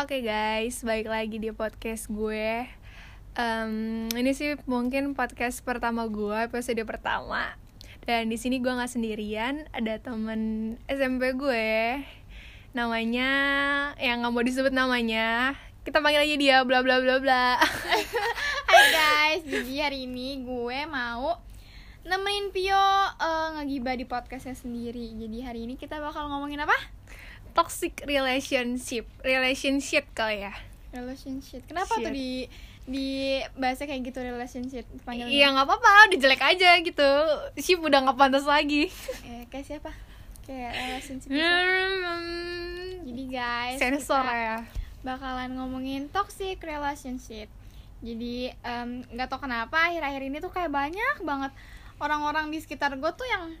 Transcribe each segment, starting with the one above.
Oke guys, balik lagi di podcast gue. Em, ini sih mungkin podcast pertama gue, episode pertama. Dan di sini gue nggak sendirian, ada temen SMP gue. Namanya yang nggak mau disebut namanya. Kita panggil aja dia bla bla bla bla. Hai guys, jadi hari ini gue mau nemenin Pio eh, ngegibah di podcastnya sendiri. Jadi hari ini kita bakal ngomongin apa? Toxic relationship, relationship kali ya. Relationship. Kenapa Shit. tuh di di bahasa kayak gitu relationship panggilnya? Iya nggak apa-apa, udah jelek aja gitu. Ship udah nggak pantas lagi. Eh, kayak siapa? Kayak relationship. siapa? Jadi guys, Sensor kita ya. bakalan ngomongin toxic relationship. Jadi nggak tau kenapa akhir-akhir ini tuh kayak banyak banget orang-orang di sekitar gue tuh yang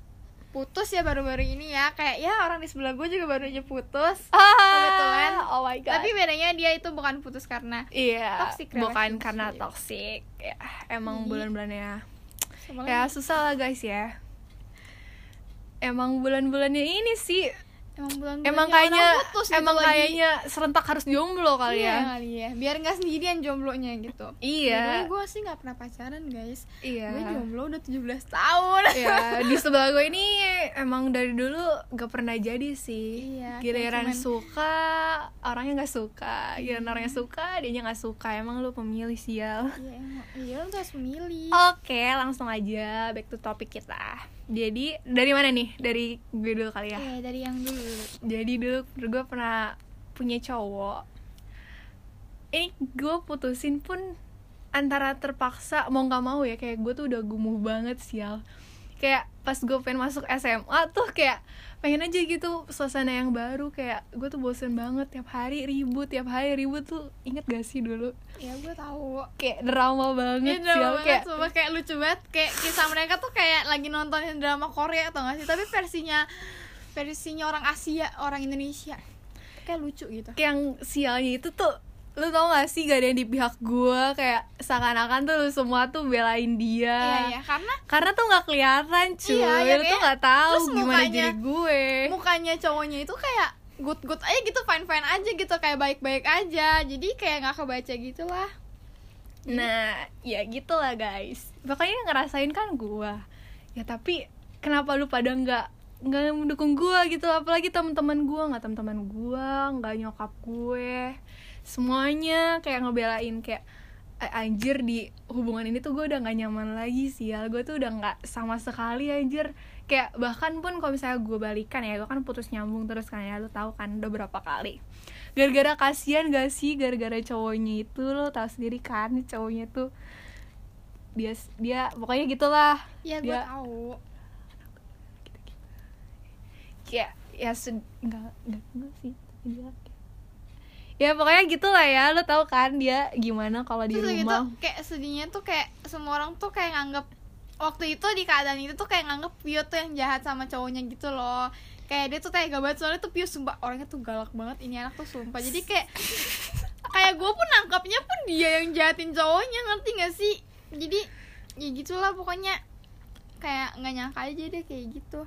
putus ya baru-baru ini ya kayak ya orang di sebelah gue juga baru aja putus Kebetulan. oh my god. tapi bedanya dia itu bukan putus karena Iya, Toxic bukan karena toxic. Ya, emang bulan-bulannya sama ya lagi, susah lah guys ya. Emang bulan-bulannya ini sih emang bulan emang kayaknya putus emang gitu lagi. kayaknya serentak harus jomblo kali iya ya. kali ya. Biar nggak sendirian jomblonya gitu. Iya. gue sih nggak pernah pacaran guys. Iya. gue jomblo udah 17 tahun. Ya di sebelah gue ini emang dari dulu gak pernah jadi sih. Iya, giliran cuman- suka orangnya nggak suka. Giliran orangnya suka dia nggak suka. Emang lu pemilih sial. Iya emang. Iya lu harus memilih Oke, langsung aja back to topik kita. Jadi dari mana nih? Dari gue dulu kali ya. Iya dari yang dulu Jadi dulu gue pernah punya cowok. Ini gue putusin pun antara terpaksa mau nggak mau ya kayak gue tuh udah gumuh banget sial. Kayak pas gue pengen masuk SMA tuh kayak pengen aja gitu suasana yang baru kayak gue tuh bosen banget tiap hari ribut tiap hari ribut tuh. Inget gak sih dulu? Ya gue tahu. Kayak drama banget sial drama kayak banget, sumpah kayak lucu banget. Kayak kisah mereka tuh kayak lagi nontonin drama Korea atau gak sih? Tapi versinya versinya orang Asia, orang Indonesia. Kayak lucu gitu. Yang sialnya itu tuh lu tau gak sih gak ada yang di pihak gue kayak seakan-akan tuh lu semua tuh belain dia. Iya ya, karena karena tuh nggak kelihatan cuy. Iya, ya lu tuh nggak tahu terus gimana mukanya- jadi gue. mukanya cowoknya itu kayak good good aja gitu fine fine aja gitu kayak baik baik aja. Jadi kayak nggak kebaca gitu lah. Nah ya gitulah guys. Pokoknya yang ngerasain kan gue ya tapi kenapa lu pada nggak nggak mendukung gue gitu? Apalagi teman-teman gue nggak teman-teman gue nggak nyokap gue semuanya kayak ngebelain kayak "Eh, anjir di hubungan ini tuh gue udah nggak nyaman lagi sih ya. Gue tuh udah nggak sama sekali anjir. Kayak bahkan pun kalau misalnya gue balikan ya gue kan putus nyambung terus kan ya lu tahu kan udah berapa kali. Gara-gara kasihan gak sih? Gara-gara cowoknya itu lo tau sendiri kan cowoknya tuh dia dia pokoknya gitulah. Ya gue tahu. Kayak ya sed enggak enggak enggak sih tapi dia kayak- ya pokoknya gitulah ya. Lo tau kan dia gimana kalau di terus gitu rumah. kayak sedihnya tuh kayak semua orang tuh kayak nganggep waktu itu di keadaan itu tuh kayak nganggep Pio tuh yang jahat sama cowoknya gitu loh. Kayak dia tuh tega banget soalnya tuh Pio sumpah orangnya tuh galak banget ini anak tuh sumpah. Jadi kayak kayak gue pun nangkapnya pun dia yang jahatin cowoknya ngerti gak sih? Jadi ya gitulah pokoknya. Kayak nggak nyangka aja deh kayak gitu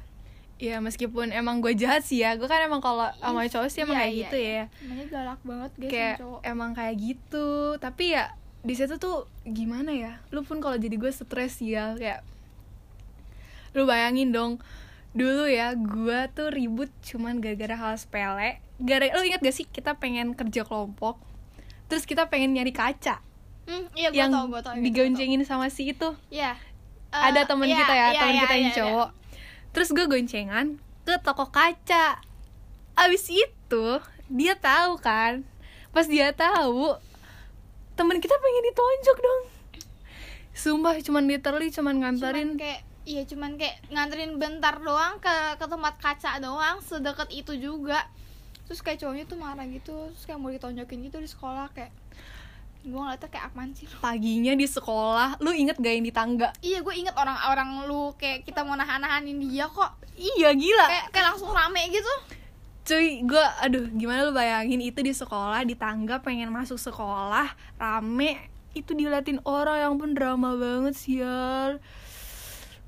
ya meskipun emang gue jahat sih ya gue kan emang kalau sama cowok sih emang Iya, kayak iya, gitu iya. ya. Namanya galak banget guys kayak cowok. emang kayak gitu. Tapi ya di situ tuh gimana ya? Lu pun kalau jadi gue stres ya kayak lu bayangin dong. Dulu ya gue tuh ribut cuman gara-gara hal sepele. Gara lu ingat gak sih kita pengen kerja kelompok terus kita pengen nyari kaca? Hmm, iya gue yang tau gue tau digoncengin sama si itu. Iya. ada Eh, temen iya, kita ya iya, temen iya, kita yang iya, iya. cowok terus gue goncengan ke toko kaca. Abis itu dia tahu kan? Pas dia tahu temen kita pengen ditonjok dong. Sumpah cuman literally cuman nganterin. cuman kayak iya cuman kayak nganterin bentar doang ke ke tempat kaca doang sedekat itu juga. Terus kayak cowoknya tuh marah gitu terus kayak mau ditonjokin gitu di sekolah kayak gue ngeliatnya kayak apaan sih lu? Paginya di sekolah lu inget gak yang di tangga? Iya gue inget orang-orang lu kayak kita mau nahan-nahanin dia kok. Iya gila. Kayak kayak langsung rame gitu. Cuy gue aduh gimana lu bayangin itu di sekolah di tangga pengen masuk sekolah rame. Itu diliatin orang yang pun drama banget sial.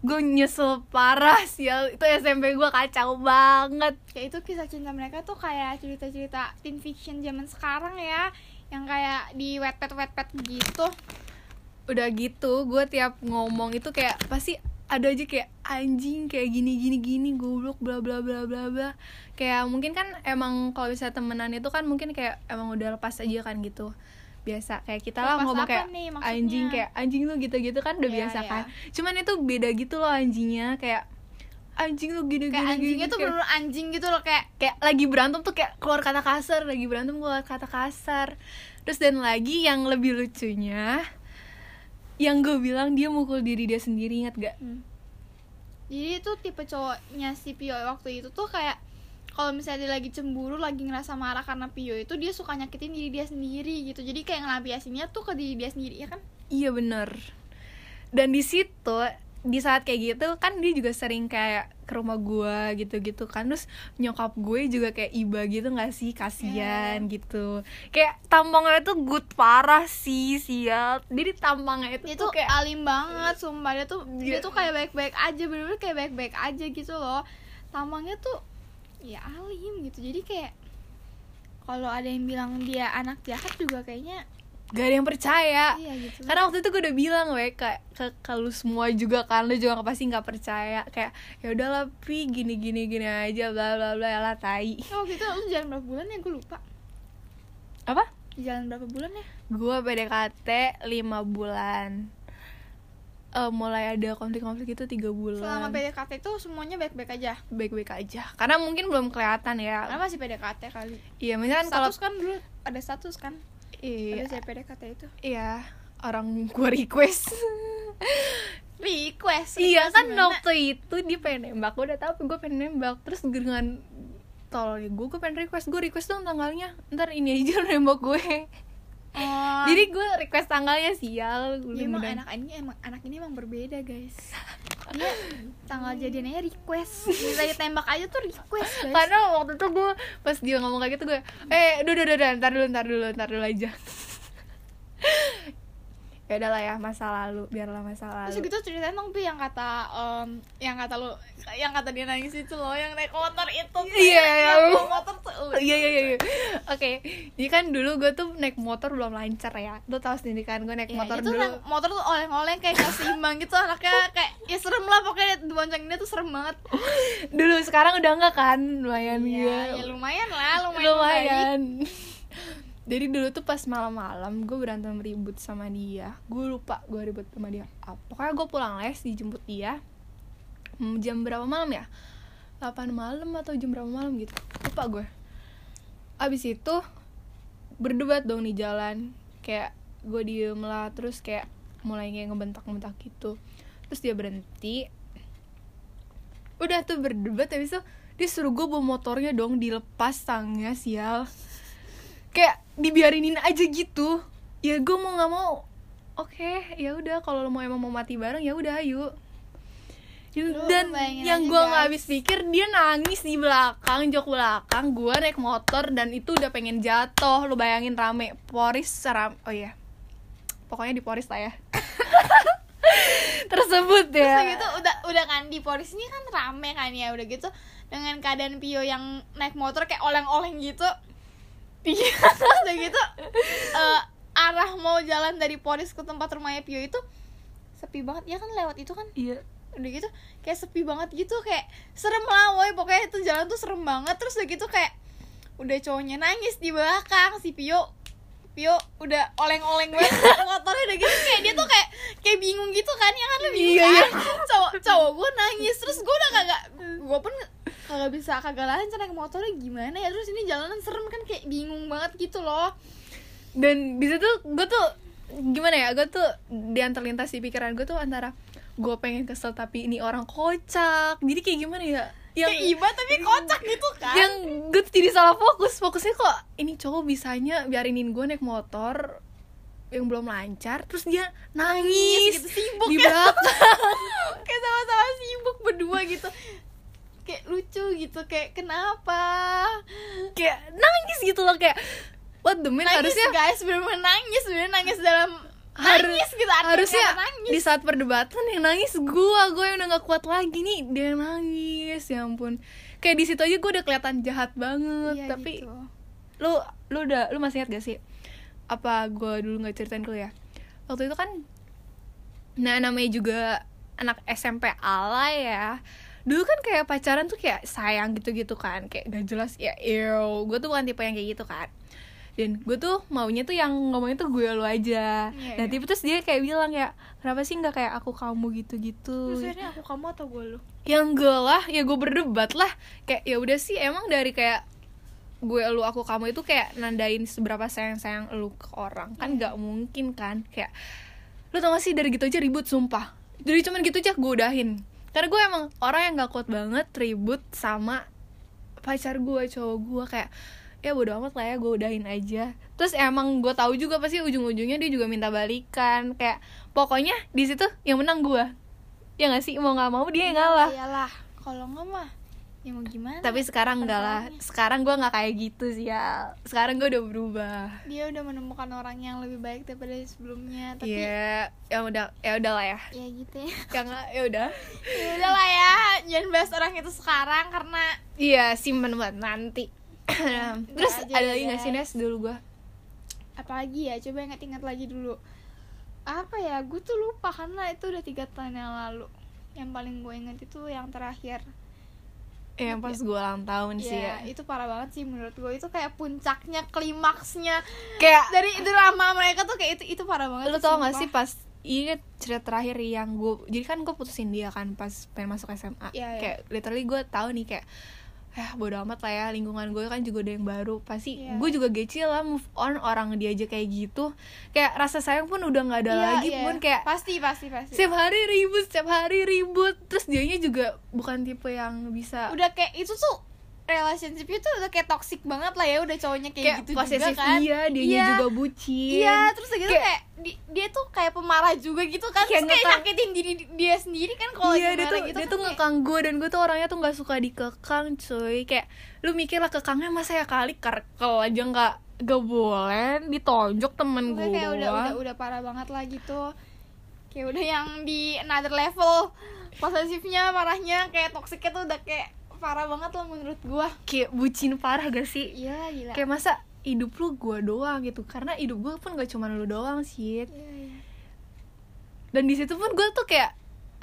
Gue nyesel parah ya itu SMP gue kacau banget. Kayak itu kisah cinta mereka tuh kayak cerita-cerita teen fiction zaman sekarang ya yang kayak di wetpad wetpad gitu udah gitu gue tiap ngomong itu kayak pasti ada aja kayak anjing kayak gini gini gini goblok bla bla bla bla bla kayak mungkin kan emang kalau bisa temenan itu kan mungkin kayak emang udah lepas aja kan gitu biasa kayak kita lah ngomong kayak nih maksudnya? anjing kayak anjing tuh gitu gitu kan udah Iya, biasa iya. kan cuman itu beda gitu loh anjingnya kayak anjing tuh gini kayak gini anjingnya gini, tuh bener anjing gitu loh kayak kayak lagi berantem tuh kayak keluar kata kasar lagi berantem keluar kata kasar. Terus dan lagi yang lebih lucunya yang gue bilang dia mukul diri dia sendiri ingat gak? Jadi itu tipe cowoknya si Pio waktu itu tuh kayak kalau misalnya dia lagi cemburu lagi ngerasa marah karena Pio itu dia suka nyakitin diri dia sendiri gitu. Jadi kayak ngelampiasinnya tuh ke diri dia sendiri ya kan? Iya bener. Dan di situ di saat kayak gitu kan dia juga sering kayak ke rumah gue gitu-gitu kan. Terus nyokap gue juga kayak iba gitu nggak sih? Kasihan gitu. Kayak tampangnya tuh good parah sih sial. Jadi tampangnya itu dia tuh kayak alim banget sumpah. Dia tuh Iya. dia tuh kayak baik-baik aja bener-bener kayak baik-baik aja gitu loh. Tampangnya tuh ya alim gitu. Jadi kayak kalau ada yang bilang dia anak jahat juga kayaknya gak ada yang percaya. Iya gitu. Karena waktu itu gue udah bilang weh kayak ke, ke lu semua juga kan lu juga pasti nggak percaya. Kayak ya udahlah pi gini gini gini aja bla bla bla lah tai. Oh gitu lu jalan berapa bulan ya? Gue lupa. Apa? Jalan berapa bulan ya? Gue PDKT 5 bulan. Eh, mulai ada konflik-konflik itu tiga bulan. Selama PDKT itu semuanya baik-baik aja? Baik-baik aja. Karena mungkin belum kelihatan ya. Karena masih PDKT kali. Iya misalkan kalau status kan dulu ada status kan iya. Ada saya PDKT itu. Iya orang gue request. Request? Iya kan gimana? waktu itu dia pengen nembak. Gue udah tahu gue pengen nembak. Terus dengan tolongnya gue gue pengen request. Gue request dong tanggalnya. Ntar ini aja nembak gue oh jadi gue request tanggalnya sial gue Ya, emang udah- anak ini emang anak ini emang berbeda guys. Dia tanggal jadiannya request. Bisa ditembak aja tuh request guys. Karena waktu itu gue pas dia ngomong kayak gitu gue eh duh duh duh duh, ntar dulu ntar dulu ntar dulu aja ya udahlah ya masa lalu biarlah masa terus lalu gitu ceritain dong tuh yang kata em, yang kata lu yang kata dia nangis itu loh yang naik motor itu. Tuh, Iya, yang iya. bawa motor tuh uh, iya iya iya iya. oke jadi kan dulu gue tuh naik motor belum lancar ya. Lu tahu sendiri kan gue naik Ya, motor itu dulu. naik motor tuh oleng-oleng kayak gak seimbang gitu anaknya kayak ya serem lah pokoknya bonceng dia tuh serem banget. Dulu sekarang udah enggak kan lumayan Iya, ya. ya lumayan lah lumayan, lumayan jadi dulu tuh pas malam-malam gue berantem ribut sama dia. Gue lupa gue ribut sama dia apa. Pokoknya gue pulang les dijemput dia. Hmm, jam berapa malam ya? 8 malam atau jam berapa malam gitu. Lupa gue abis itu berdebat dong di jalan. Kayak gue diem lah terus kayak mulai kayak ngebentak-bentak gitu. Terus dia berhenti. Udah tuh berdebat habis itu dia suruh gue bawa motornya dong dilepas tangnya sial kayak dibiarinin aja gitu. Ya gue mau nggak mau. Oke ya udah kalau lo mau emang mau mati bareng ya udah ayo Ya, Lu dan yang gue nggak habis pikir dia nangis di belakang jok belakang gue naik motor dan itu udah pengen jatuh. Lo bayangin rame poris seram oh iya. Pokoknya di poris lah ya. Tersebut terus ya. Udah gitu udah udah kan di Polis ini kan rame kan ya udah gitu. Dengan keadaan Pio yang naik motor kayak oleng-oleng gitu Iya. terus udah gitu eh, arah mau jalan dari Polis ke tempat rumahnya Pio itu sepi banget. Ya kan lewat itu kan? Iya. Udah gitu kayak sepi banget gitu kayak serem lah woy pokoknya itu jalan tuh serem banget. Terus udah gitu kayak udah cowoknya nangis di belakang si Pio Pio udah oleng-oleng banget motornya. Udah gitu kayak dia tuh kayak kayak bingung gitu kan ya kan? Lu bingung Iya, kan? cowok cowok gue nangis. Terus gue udah kagak gue pun kagak bisa kagak lancar naik motornya gimana ya? Terus ini jalanan serem kan kayak bingung banget gitu loh. Dan di situ gue tuh gimana ya gue tuh di antar lintas di pikiran gue tuh antara gue pengen kesel tapi ini orang kocak. Jadi kayak gimana ya? Yang kayak iba tapi kocak gitu kan? Yang gue tuh jadi salah fokus. Fokusnya kok ini cowok bisanya biarinin gue naik motor yang belum lancar terus dia nangis gitu sibuk di ya. belakang. Kayak sama-sama sibuk berdua gitu kayak lucu gitu kayak kenapa? Kayak nangis gitu loh kayak what the man nangis harusnya guys bener nangis bener nangis dalam Harus- nangis gitu harusnya nangis. di saat perdebatan yang nangis gue gue yang udah gak kuat lagi nih dia yang nangis ya ampun. Kayak di situ aja gue udah kelihatan jahat banget Iya, tapi gitu. lu lu udah lu masih ingat gak sih apa gue dulu nggak ceritain ke lu ya? Waktu itu kan nah namanya juga anak SMP alay ya dulu kan kayak pacaran tuh kayak sayang gitu-gitu kan kayak gak jelas ya ew gue tuh bukan tipe yang kayak gitu kan. Dan gue tuh maunya tuh yang ngomongnya tuh gue lu aja. Iya, nah iya. tapi terus dia kayak bilang ya kenapa sih nggak kayak aku kamu gitu-gitu? Terus akhirnya aku kamu atau gue lu? Ya enggak lah ya gue berdebat lah. Kayak ya udah sih emang dari kayak gue lu aku kamu itu kayak nandain seberapa sayang sayang lu ke orang? Kan nggak mungkin kan kayak lu tau gak sih dari gitu aja ribut sumpah. Jadi cuman gitu aja gue udahin karena gue emang orang yang gak kuat banget ribut sama pacar gue cowok gue. Kayak ya bodo amat lah ya gue udahin aja. Terus emang gue tahu juga pasti ujung-ujungnya dia juga minta balikan. Kayak pokoknya di situ yang menang gue. Ya gak sih? Mau nggak mau dia yang ngalah. iyalah. Kalau nggak mah ya mau gimana? Tapi sekarang enggak lah. Sekarang gue nggak kayak gitu sih ya sekarang gue udah berubah. Dia udah menemukan orang yang lebih baik daripada sebelumnya tapi Iya, ya udah ya udah lah ya. Ya gitu ya. Ya nggak ya udah. Ya udah lah ya jangan bahas orang itu sekarang karena iya simpen buat nanti. Terus aja ada ya, lagi nggak sih. Nes dulu gue apalagi ya coba ingat-ingat lagi dulu. Apa ya gue tuh lupa karena itu udah tiga tahun yang lalu. Yang paling gue ingat itu yang terakhir ya, yang pas gue ulang tahun sih ya ya. itu parah banget sih menurut gue itu kayak puncaknya klimaksnya. Kayak dari drama mereka tuh kayak itu itu parah banget lu tuh, tau gak sih pas inget cerita terakhir yang gue jadi kan gue putusin dia kan pas pengen masuk SMA Iya, iya. kayak literally gue tahu nih kayak eh bodo amat lah ya lingkungan gue kan juga ada yang baru pasti Iya. gue juga gece lah move on orang dia aja kayak gitu kayak rasa sayang pun udah nggak ada Iya, lagi iya. pun kayak pasti pasti pasti setiap hari ribut setiap hari ribut terus dianya juga bukan tipe yang bisa udah kayak itu tuh relationship itu udah kayak toxic banget lah ya udah cowoknya kayak, kayak gitu posesif juga kan. iya dianya Iya. juga bucin. Iya, terus gitu Kayak- kayak, di- dia tuh kayak pemarah juga gitu kan. Kayak Terus kayak ngekang. nyakitin diri dia sendiri kan kalau iya dia tuh gitu dia kan tuh ngekang gue dan gue tuh orangnya tuh nggak suka dikekang cuy. Kayak lu mikir lah kekangnya masa ya kali karkel aja nggak gak boleh ditonjok temen gue kayak udah udah udah parah banget lah gitu. Kayak udah yang di another level. Posesifnya marahnya kayak toksiknya tuh udah kayak parah banget lah menurut gua. Kayak bucin parah gak sih? Iya gila. Kayak masa hidup lu gue doang gitu. Karena hidup gue pun gak cuma lu doang sih Iya, iya. dan di situ pun gue tuh kayak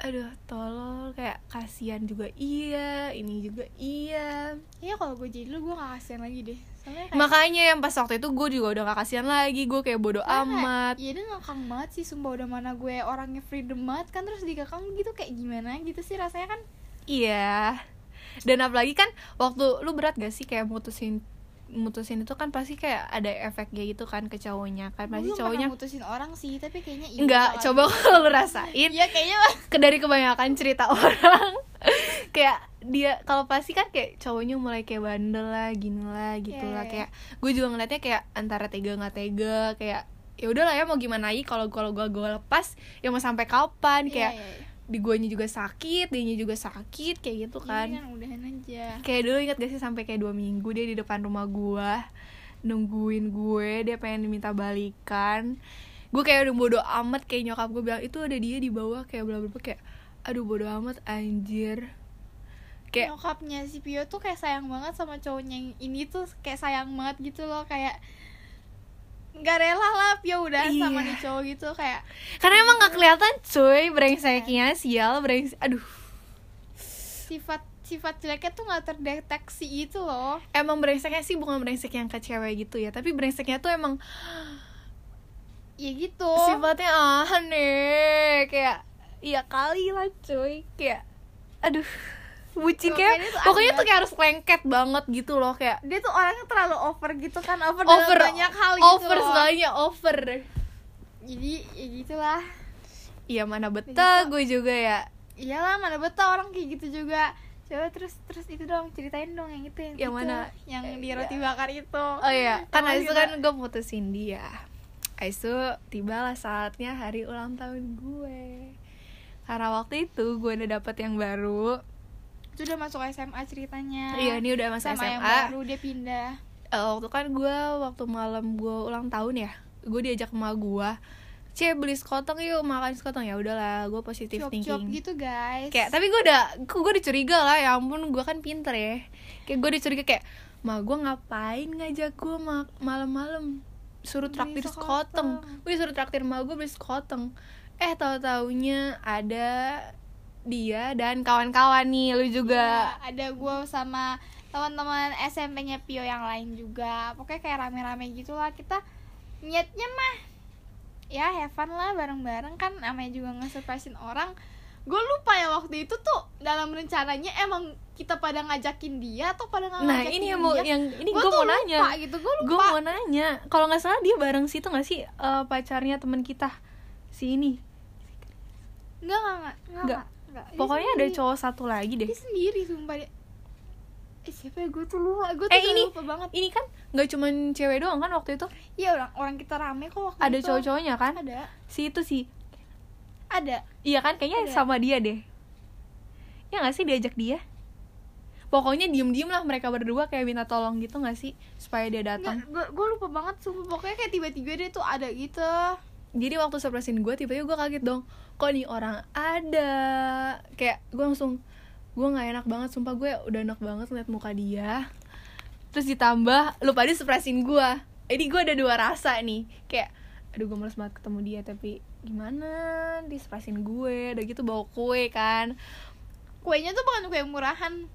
aduh tolol. Kayak kasihan juga iya ini juga iya. Iya kalau gue jadi lu gue gak kasihan lagi deh. Kayak makanya yang pas waktu itu gue juga udah gak kasihan lagi. Gue kayak bodo Karena amat. Iya dia ngekang banget sih Sumpah udah mana gue orangnya freedom banget kan. Terus dikekang gitu kayak gimana gitu sih rasanya kan? Iya. Dan apalagi kan waktu lu berat gak sih kayak mutusin mutusin itu kan pasti kayak ada efeknya gitu kan ke cowoknya kan pasti belum cowoknya mutusin orang sih Tapi kayaknya iya enggak coba kalau lu rasain Iya kayaknya ke dari kebanyakan cerita orang kayak dia kalau pasti kan kayak cowoknya mulai kayak bandel lah gini lah gitu Iya, lah iya. kayak gue juga ngeliatnya kayak antara tega nggak tega kayak ya udahlah ya mau gimana lagi kalau kalau gue gue lepas ya mau sampai kapan Iya, kayak iya, iya. Di guanya juga sakit dianya juga sakit kayak gitu kan Iya kan. udahan aja. Kayak dulu inget gak sih sampai kayak dua minggu dia di depan rumah gua nungguin gue dia pengen diminta balikan. Gue kayak udah bodo amat kayak nyokap gue bilang itu ada dia di bawah kayak bla bla kayak aduh bodo amat anjir. Kayak Nyokapnya si Pio tuh kayak sayang banget sama cowoknya yang ini tuh kayak sayang banget gitu loh Kayak nggak rela lah Pio udah sama Iya. nih cowok gitu kayak karena emang gak kelihatan cuy brengseknya sial brengsek aduh. Sifat sifat jeleknya tuh nggak terdeteksi itu loh. Emang brengseknya sih bukan brengsek yang ke cewek gitu ya tapi brengseknya tuh emang ya gitu. sifatnya aneh kayak iya kali lah cuy kayak aduh bucin kayak tuh pokoknya tuh kayak harus lengket banget gitu loh kayak dia tuh orangnya terlalu over gitu kan over, over dalam banyak hal gitu over loh. segalanya over. Jadi ya gitulah. Iya mana betah gue juga ya. Iyalah mana betah orang kayak gitu juga. Coba terus terus itu dong ceritain dong yang itu yang, Yang itu, mana? yang Eh, di iya. roti bakar itu. Oh iya kan Sama Aisu kita- kan gue putusin dia. Aisu tibalah saatnya hari ulang tahun gue. Karena waktu itu gue udah dapet yang baru itu udah masuk SMA ceritanya. Iya ini udah masa sama yang SMA baru dia pindah. Eh, waktu kan gue waktu malam gue ulang tahun ya gue diajak sama gue cie beli sekoteng yuk makan sekoteng ya udahlah gue positif Cuap-cuap thinking. gitu guys. Kayak tapi gue udah gue udah curiga lah ya ampun gue kan pinter ya. Kayak gue udah curiga kayak ma gue ngapain ngajak gue ma malam-malam? Suruh traktir sekoteng. sekoteng gue suruh traktir ma gue beli sekoteng eh tahu taunya ada dia dan kawan-kawan nih lu juga. Ya, ada gue sama teman-teman SMP-nya Pio yang lain juga. Pokoknya kayak rame-rame gitu lah kita niatnya mah ya have fun lah bareng-bareng. Kan namanya juga nge-surprisein orang. Gue lupa ya waktu itu tuh dalam rencananya emang kita pada ngajakin dia atau pada nah ngajakin ini yang mau dia yang ini gue gue tuh mau nanya. lupa gitu gue gue lupa. mau nanya. Kalau nggak salah dia bareng situ nggak sih eh, pacarnya teman kita? Si ini? Enggak, enggak, enggak, enggak, Nggak. enggak, pokoknya ada cowok satu lagi deh Dia sendiri sumpah dia. Eh siapa ya gue tuh lupa, gue tuh eh ini lupa banget. ini kan nggak cuman cewek doang kan waktu itu Iya orang orang kita rame kok waktu ada itu. cowok-cowoknya kan Ada, si itu sih ada. iya kan kayaknya Ada. sama dia deh ya nggak sih diajak dia pokoknya diem-diem lah mereka berdua kayak minta tolong gitu nggak sih supaya dia datang gue lupa banget sumpah pokoknya kayak tiba-tiba dia tuh ada gitu. Jadi waktu surprisein gue tiba-tiba gue kaget dong. Kok nih orang ada? Kayak gue langsung gue nggak enak banget sumpah gue udah enak banget liat muka dia. Terus ditambah lu pada surprisein gue jadi gue ada dua rasa nih. Kayak aduh gue males banget ketemu dia tapi gimana di surprisein gue? Udah gitu bawa kue kan. Kuenya tuh bukan kue murahan.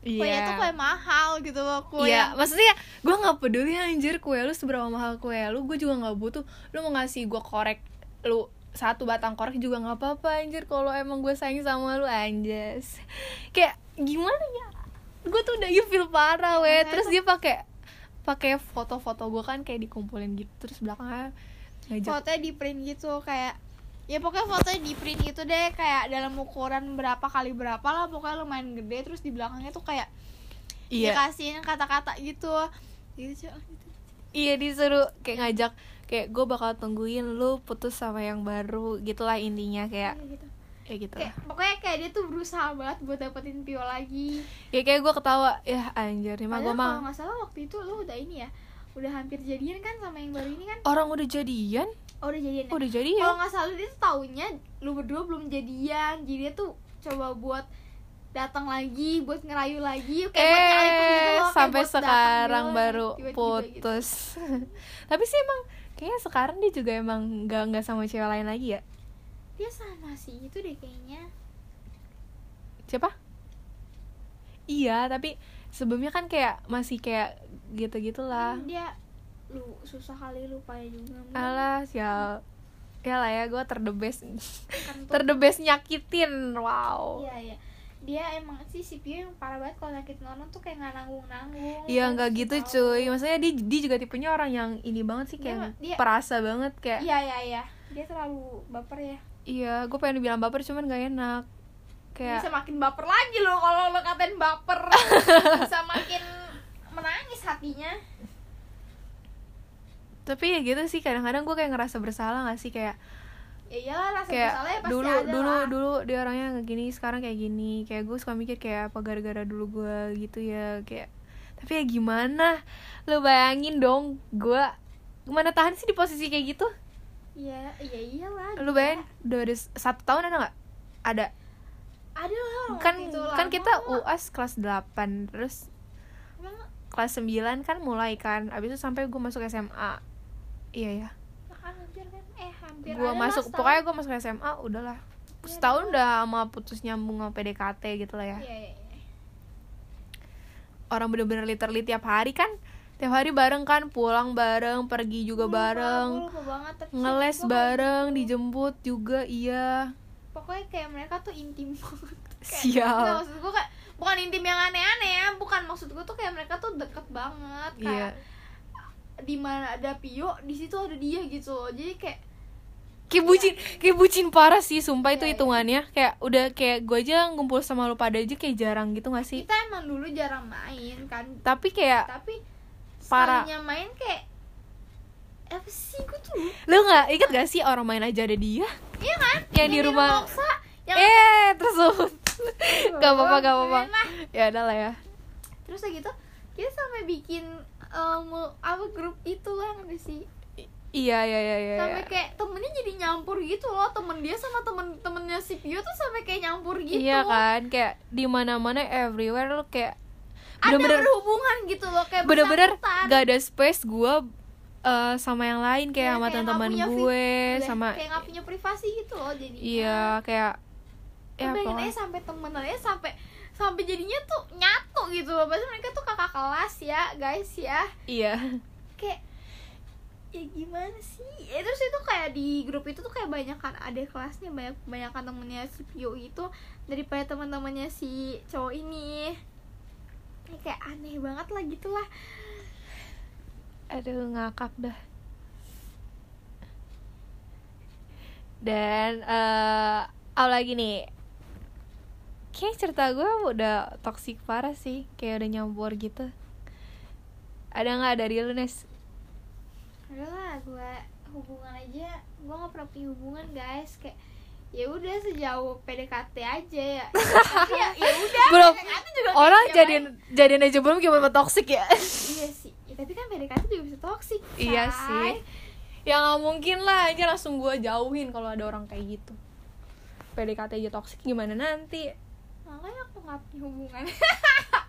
Iya. tuh kue mahal gitu loh. Kue Iya, yang- maksudnya gue nggak peduli anjir kue lu seberapa mahal kue lu, gue juga nggak butuh. Lu mau ngasih gue korek lu satu batang korek juga nggak apa-apa anjir kalau emang gue sayang sama lu anjas. Kayak gimana ya? Gue tuh udah feel parah weh. Terus dia pakai pakai foto-foto gue kan kayak dikumpulin gitu terus belakangnya ngajak fotonya di print gitu kayak ya pokoknya fotonya di print gitu deh kayak dalam ukuran berapa kali berapa lah pokoknya lumayan gede. Terus di belakangnya tuh kayak iya. dikasihin kata-kata gitu. Gitu gitu. iya disuruh kayak ngajak kayak gue bakal tungguin lu putus sama yang baru gitulah intinya kayak. Gitu. Ya gitu kayak pokoknya kayak dia tuh berusaha banget buat dapetin Pio lagi. Ya kayak gue ketawa ya anjir nih mah gue mah kalau nggak salah waktu itu lu udah ini ya udah hampir jadian kan sama yang baru ini kan? Orang udah jadian oh, udah jadian ya? udah jadian. Kalau nggak salah dia tuh taunya lu berdua belum jadian. Jadi dia tuh coba buat datang lagi buat ngerayu lagi kayak buat nyalipin gitu eh loh, kayak sampai buat datang sekarang baru tiba-tiba gitu. putus tapi sih emang kayaknya sekarang dia juga emang nggak nggak sama cewek lain lagi ya? Dia sama sih itu deh kayaknya. Siapa? Iya tapi sebelumnya kan kayak masih kayak gitu gitulah Hmm, dia lu susah kali lupanya juga Mungkin alah sial ya lah ya gue terdebes terdebes nyakitin wow. Iya iya. Dia emang sih si Pio yang parah banget kalau nyakitin orang tuh kayak nggak nanggung nanggung Iya nggak gitu cuy. Maksudnya dia, dia juga tipenya orang yang ini banget sih Kayak Dia- dia- perasa banget Kayak iya iya iya. Dia terlalu baper ya. Iya gue pengen dibilang baper cuman gak enak. Bisa Kayak makin baper lagi loh kalau lo katain baper. Bisa makin menangis hatinya Tapi ya gitu sih kadang-kadang gue kayak ngerasa bersalah gak sih? Kayak ya iyalah rasa kayak bersalah ya pasti dulu ada dulu lah. dulu dia orangnya nggak gini sekarang kayak gini. Kayak gue suka mikir kayak apa gara-gara dulu gue gitu ya kayak tapi ya gimana? Lo bayangin dong gue gimana tahan sih di posisi kayak gitu? Iya iya iyalah lu gila. bayangin udah ada satu tahun ada nggak? Ada. Ada lah kan kan lama kita lah. uas kelas 8 terus kelas 9 kan mulai kan. Abis itu sampai gue masuk SMA iya ya hampir kan? Eh hampir lah masuk pokoknya gue masuk SMA udahlah. Iya, setahun ada. udah sama putus nyambung sama PDKT gitu lah ya. Iya iya iya. orang bener-bener literally tiap hari kan? Tiap hari bareng kan? Pulang bareng pergi juga Gua lupa, bareng. gua lupa banget, ngeles gua bareng gitu. dijemput juga iya. Pokoknya kayak mereka tuh intim banget. Kayak- Sial. Nggak, maksud gue kayak bukan intim yang aneh-aneh ya bukan. Maksud gue tuh kayak mereka tuh deket banget iya. kayak di mana ada Pio di situ ada dia gitu loh. Jadi kayak kayak bucin kayak bucin parah sih sumpah itu Iya, iya. hitungannya. Kayak udah kayak gue aja ngumpul sama lu pada aja kayak jarang gitu gak sih? Kita emang dulu jarang main kan. Tapi kayak tapi Parah. main kayak apa sih? Gue tuh lu nggak inget gak sih orang main aja ada dia? Iya kan? Yang di rumah- yang eh tersebut. Gak apa-apa gak apa-apa. ya udah lah ya. Terus kayak gitu kita sampai bikin um, apa grup itu lah nggak sih? Iya iya iya iya sampai kayak temennya jadi nyampur gitu loh temen dia sama temen temennya si Pio tuh sampai kayak nyampur gitu. Iya kan kayak di mana mana everywhere lo kayak ada bener-bener berhubungan gitu loh kayak bener-bener gak ada space gue uh, sama yang lain kayak Iya, sama kayak teman-teman nggak punya gue sama kayak nggak punya privasi gitu loh jadi iya kayak ya pokoknya aja sampai temenannya sampai sampai jadinya tuh nyatu gitu loh. Padahal mereka tuh kakak kelas ya guys ya. Iya. Kayak ya gimana sih? Ya, terus itu kayak di grup itu tuh kayak banyak kan ada kelasnya banyak banyak kan temennya si Pio itu daripada teman-temannya si cowok ini. Ya, kayak aneh banget lah gitu lah aduh ngakak dah. Dan eh apa lagi nih kayak cerita gue udah toxic parah sih kayak udah nyampur gitu. Ada nggak dari lu Nes? Udah lah gue hubungan aja. Gue nggak pernah punya hubungan guys. Kayak ya udah sejauh PDKT aja ya. Tapi ya ya udah Belum. Orang jadian jadian aja belum gimana toxic ya. Iya sih. Ya, tapi kan PDKT juga bisa toksik iya sih. Ya nggak mungkin lah aja langsung gue jauhin kalau ada orang kayak gitu. PDKT aja toxic gimana nanti aku nggak punya hubungan.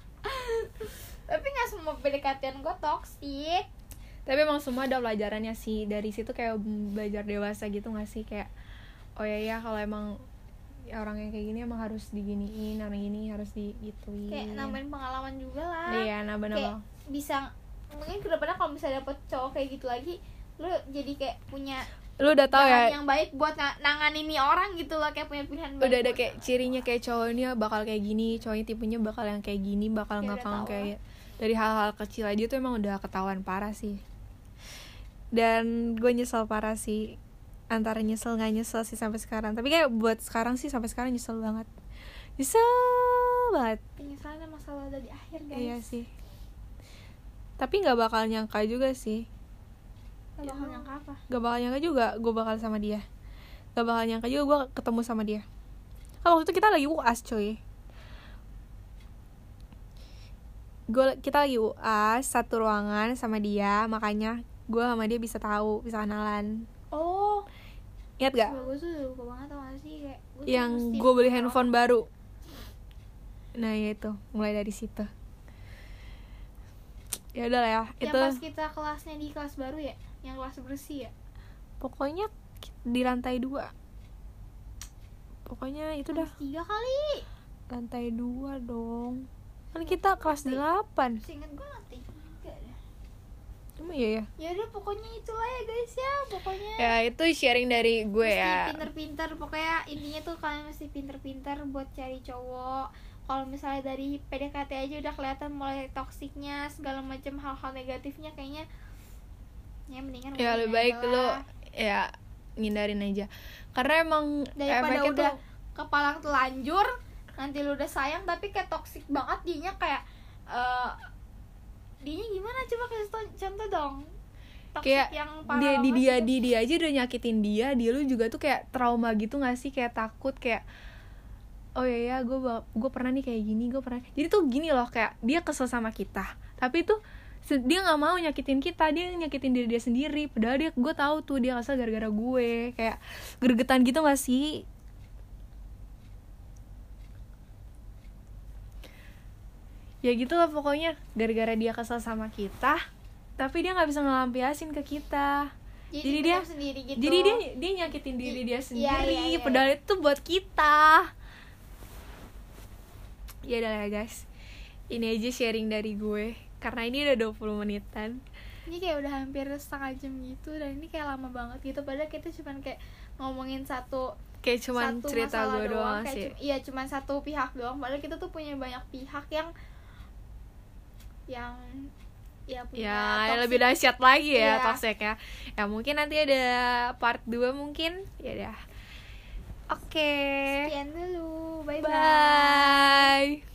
Tapi nggak semua PDKT gue toksik tapi emang semua ada pelajarannya sih. Dari situ kayak belajar dewasa gitu gak sih? Kayak oh ya ya kalau emang orang yang kayak gini emang harus diginiin orang ini harus digituin. Kayak nambahin pengalaman juga lah. Iya nambah kayak nambah bisa mungkin ke depannya kalau misalnya dapet cowok kayak gitu lagi lu jadi kayak punya lu udah tahu ya? yang baik buat nga- nanganin nih orang gitu loh kayak punya pilihan baik udah ada kayak cirinya kayak cowoknya bakal kayak gini cowoknya tipenya bakal yang kayak gini bakal Ya, ngakang kayak dari hal-hal kecil aja tuh emang udah ketahuan parah sih. Dan gue nyesel parah sih antara nyesel nggak nyesel sih sampai sekarang. Tapi kayak buat sekarang sih sampai sekarang nyesel banget. Nyesel banget. Penyesalan masalah udah di akhir guys. iya sih. Tapi nggak bakal nyangka juga sih Gak bakal nyangka apa. Gak bakal nyangka juga gue bakal sama dia. Gak bakal nyangka juga gue ketemu sama dia. Kan waktu itu kita lagi uas cuy. Gue kita lagi uas satu ruangan sama dia makanya gue sama dia bisa tahu bisa kenalan. Oh. Ingat gak? Gue tuh lupa banget tau gak sih kayak gua yang gue beli handphone baru. Nah ya itu mulai dari situ. Ya udah lah ya yang itu pas kita kelasnya di kelas baru ya yang kelas bersih ya? Pokoknya di lantai dua. Pokoknya itu dah. kelas tiga kali. Lantai dua dong. Kan kita kelas delapan. seingat gue nanti tiga deh emang iya ya? Ya udah pokoknya itulah ya guys ya. Pokoknya ya itu sharing dari gue mesti ya. pinter-pinter. Pokoknya intinya tuh kalian mesti pinter-pinter buat cari cowok. Kalau misalnya dari PDKT aja udah kelihatan mulai toksiknya segala macam hal-hal negatifnya kayaknya ya mendingan ya lebih baik lu lah. ya ngindarin aja. Karena emang daripada udah tuh kepalang telanjur nanti lu udah sayang tapi kayak toksik banget dianya kayak eh dianya gimana? Coba kasih contoh dong. Toxic kayak yang dia di dia di dia aja udah nyakitin dia dia lu juga tuh kayak trauma gitu gak sih? Kayak takut kayak oh ya ya gue gue pernah nih kayak gini gue pernah. Jadi tuh gini loh kayak dia kesel sama kita tapi tuh dia nggak mau nyakitin kita dia nyakitin diri dia sendiri. Padahal dia gue tahu tuh dia kesel gara-gara gue. Kayak gergetan gitu gak sih? Ya gitu lah pokoknya gara-gara dia kesel sama kita tapi dia nggak bisa ngelampiasin ke kita. Jadi, jadi dia- sendiri gitu. jadi dia dia nyakitin diri dia iya, sendiri. iya, iya, padahal itu buat kita. Ya udah ya guys. Ini aja sharing dari gue karena ini udah 20 menitan. Ini kayak udah hampir setengah jam gitu dan ini kayak lama banget gitu. Padahal kita cuman kayak ngomongin satu kayak cuman satu cerita gue doang kayak sih. cum- iya cuman satu pihak doang. Padahal kita tuh punya banyak pihak yang yang ya punya ya toxic- lebih dahsyat lagi ya Iya. toxic ya ya mungkin nanti ada part 2 mungkin. Ya udah. Oke. Sekian dulu. Bye bye bye